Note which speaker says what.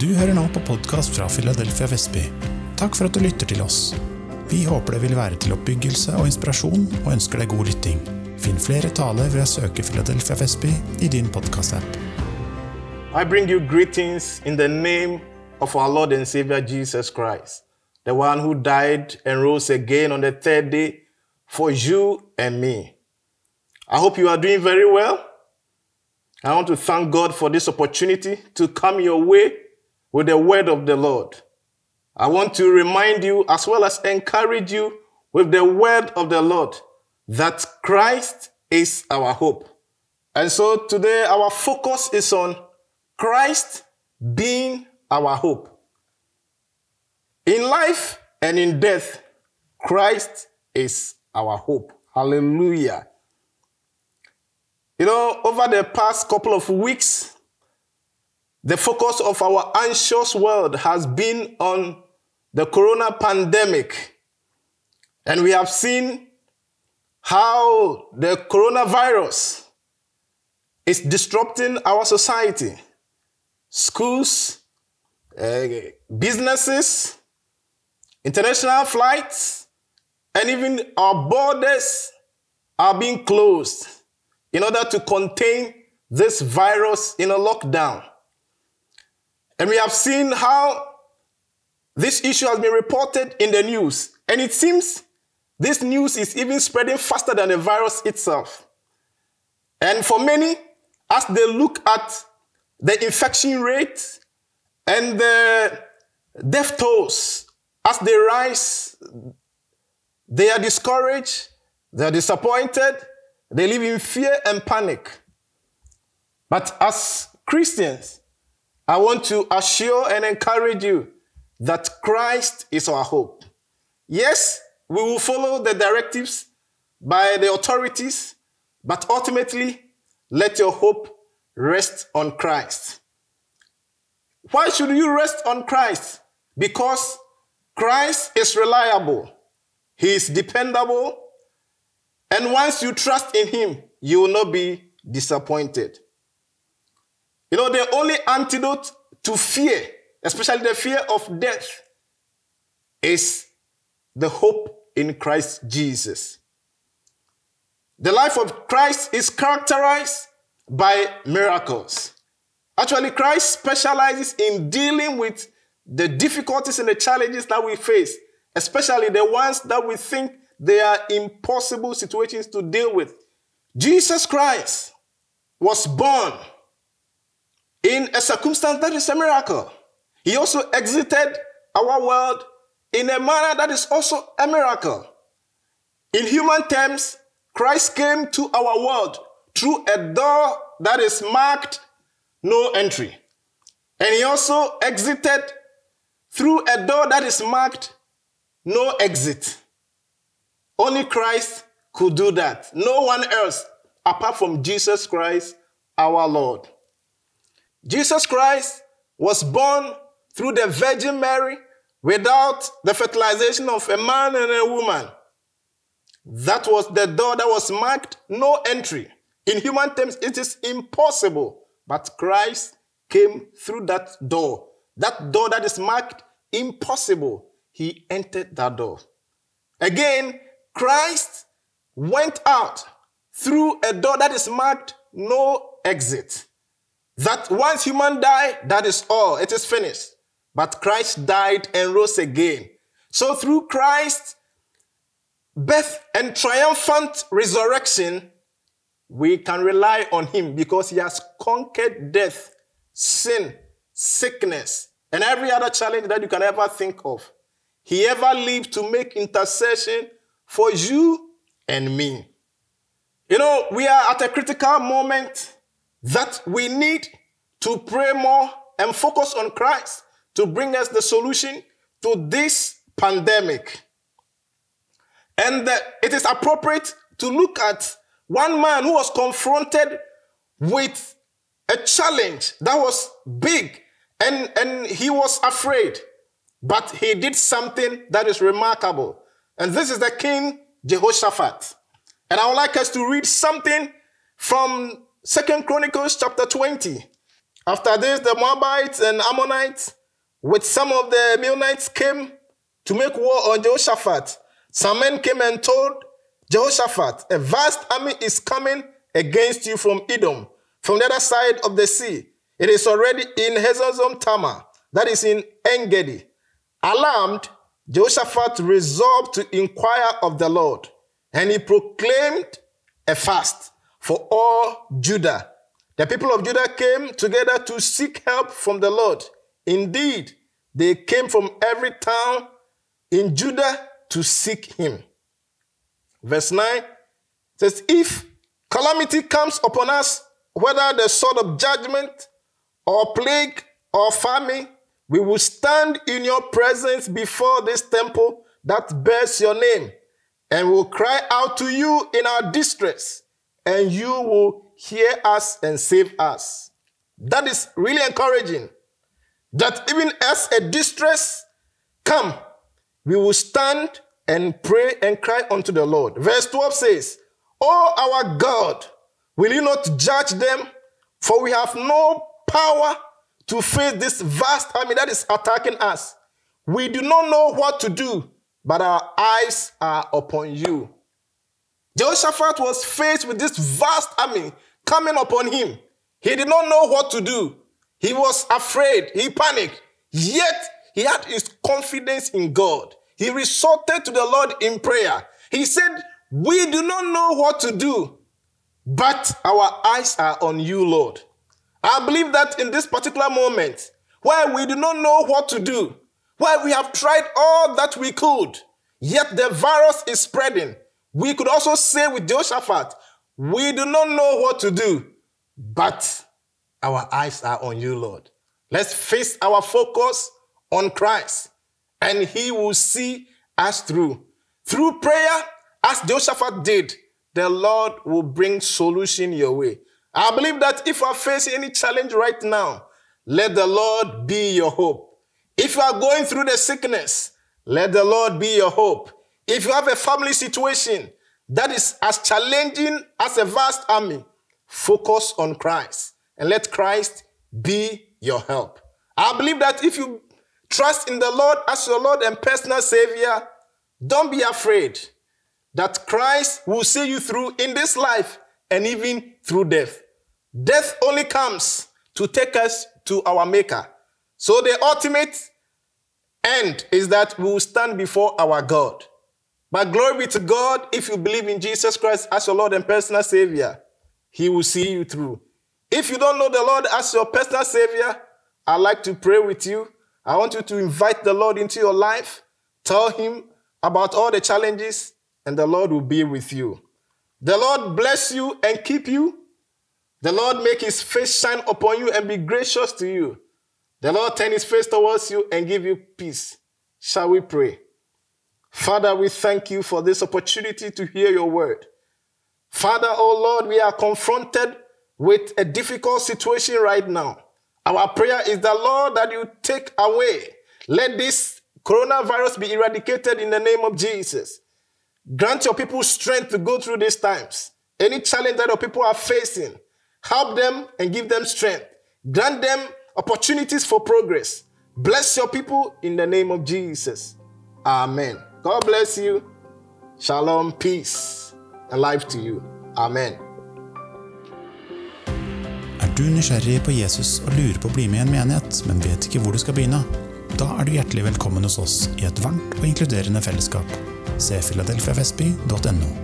Speaker 1: Du hører nå på podkast fra Philadelphia Vestby. Takk for at du lytter til oss. Vi håper det vil være til oppbyggelse og inspirasjon, og ønsker deg god lytting. Finn flere taler ved å søke Philadelphia Vestby i din podkastapp.
Speaker 2: I bring you greetings in the name of our Lord and Savior Jesus Christ, the one who died and rose again on the third day for you and me. I hope you are doing very well. I want to thank God for this opportunity to come your way with the word of the Lord. I want to remind you as well as encourage you with the word of the Lord that Christ is our hope. And so today our focus is on Christ being our hope. In life and in death, Christ is our hope. Hallelujah. You know, over the past couple of weeks, the focus of our anxious world has been on the corona pandemic. And we have seen how the coronavirus is disrupting our society, schools, uh, businesses, international flights, and even our borders are being closed in order to contain this virus in a lockdown. And we have seen how this issue has been reported in the news. And it seems this news is even spreading faster than the virus itself. And for many, as they look at the infection rate and the death tolls as they rise, they are discouraged, they are disappointed, they live in fear and panic. But as Christians, I want to assure and encourage you that Christ is our hope. Yes, we will follow the directives by the authorities, but ultimately, let your hope rest on Christ. Why should you rest on Christ? Because Christ is reliable, He is dependable, and once you trust in Him, you will not be disappointed. You know, the only antidote to fear, especially the fear of death, is the hope in Christ Jesus. The life of Christ is characterized by miracles. Actually, Christ specializes in dealing with the difficulties and the challenges that we face, especially the ones that we think they are impossible situations to deal with. Jesus Christ was born in a circumstance that is a miracle. He also exited our world in a manner that is also a miracle. In human terms, Christ came to our world through a door that is marked no entry. And he also exited through a door that is marked no exit. Only Christ could do that. No one else apart from Jesus Christ, our Lord. Jesus Christ was born through the Virgin Mary without the fertilization of a man and a woman. That was the door that was marked no entry. In human terms, it is impossible. But Christ came through that door. That door that is marked impossible. He entered that door. Again, Christ went out through a door that is marked no exit. That once human die, that is all. It is finished. But Christ died and rose again. So through Christ's birth and triumphant resurrection, we can rely on him because he has conquered death, sin, sickness, and every other challenge that you can ever think of. He ever lived to make intercession for you and me. You know, we are at a critical moment that we need to pray more and focus on Christ to bring us the solution to this pandemic. And uh, it is appropriate to look at one man who was confronted with a challenge that was big and, and he was afraid, but he did something that is remarkable. And this is the king Jehoshaphat. And I would like us to read something from Second Chronicles chapter 20. After this, the Moabites and Ammonites, with some of the Meunites, came to make war on Jehoshaphat. Some men came and told Jehoshaphat, A vast army is coming against you from Edom, from the other side of the sea. It is already in Hazazon Tamar, that is in Engedi. Alarmed, Jehoshaphat resolved to inquire of the Lord, and he proclaimed a fast for all Judah. The people of Judah came together to seek help from the Lord. Indeed, they came from every town in Judah to seek him. Verse 9 says, If calamity comes upon us, whether the sword of judgment or plague or famine, we will stand in your presence before this temple that bears your name, and will cry out to you in our distress, and you will hear us and save us. That is really encouraging. That even as a distress come, we will stand and pray and cry unto the Lord. Verse 12 says, Oh, our God, will you not judge them? For we have no power to face this vast army that is attacking us. We do not know what to do, but our eyes are upon you. Jehoshaphat was faced with this vast army coming upon him. He did not know what to do. He was afraid. He panicked. Yet he had his confidence in God. He resorted to the Lord in prayer. He said, We do not know what to do, but our eyes are on you, Lord. I believe that in this particular moment, where we do not know what to do, where we have tried all that we could, yet the virus is spreading, we could also say with Jehoshaphat, we do not know what to do, but our eyes are on you, Lord. Let's fix our focus on Christ, and He will see us through. Through prayer, as Jehoshaphat did, the Lord will bring solution your way. I believe that if you are facing any challenge right now, let the Lord be your hope. If you are going through the sickness, let the Lord be your hope. If you have a family situation that is as challenging as a vast army, focus on Christ and let Christ be your help. I believe that if you trust in the Lord as your Lord and personal Savior, don't be afraid that Christ will see you through in this life and even through death. Death only comes to take us to our Maker. So the ultimate end is that we will stand before our God. But glory be to God if you believe in Jesus Christ as your Lord and personal Savior, He will see you through. If you don't know the Lord as your personal Savior, I'd like to pray with you. I want you to invite the Lord into your life, tell Him about all the challenges, and the Lord will be with you. The Lord bless you and keep you. The Lord make his face shine upon you and be gracious to you. The Lord turn his face towards you and give you peace. Shall we pray? Father, we thank you for this opportunity to hear your word. Father, oh Lord, we are confronted with a difficult situation right now. Our prayer is the Lord that you take away. Let this coronavirus be eradicated in the name of Jesus. Grant your people strength to go through these times. Any challenge that your people are facing, help them and give them strength. Grant them opportunities for progress. Bless your people in the name of Jesus. Amen. God bless you. Shalom, peace, and life to you. Amen.
Speaker 1: Er du nysgjerrig på Jesus og lurer på å bli med i en menighet, men vet ikke hvor du skal begynne? Da er du hjertelig velkommen hos oss i et varmt og inkluderende fellesskap. Se filadelfiavestby.no.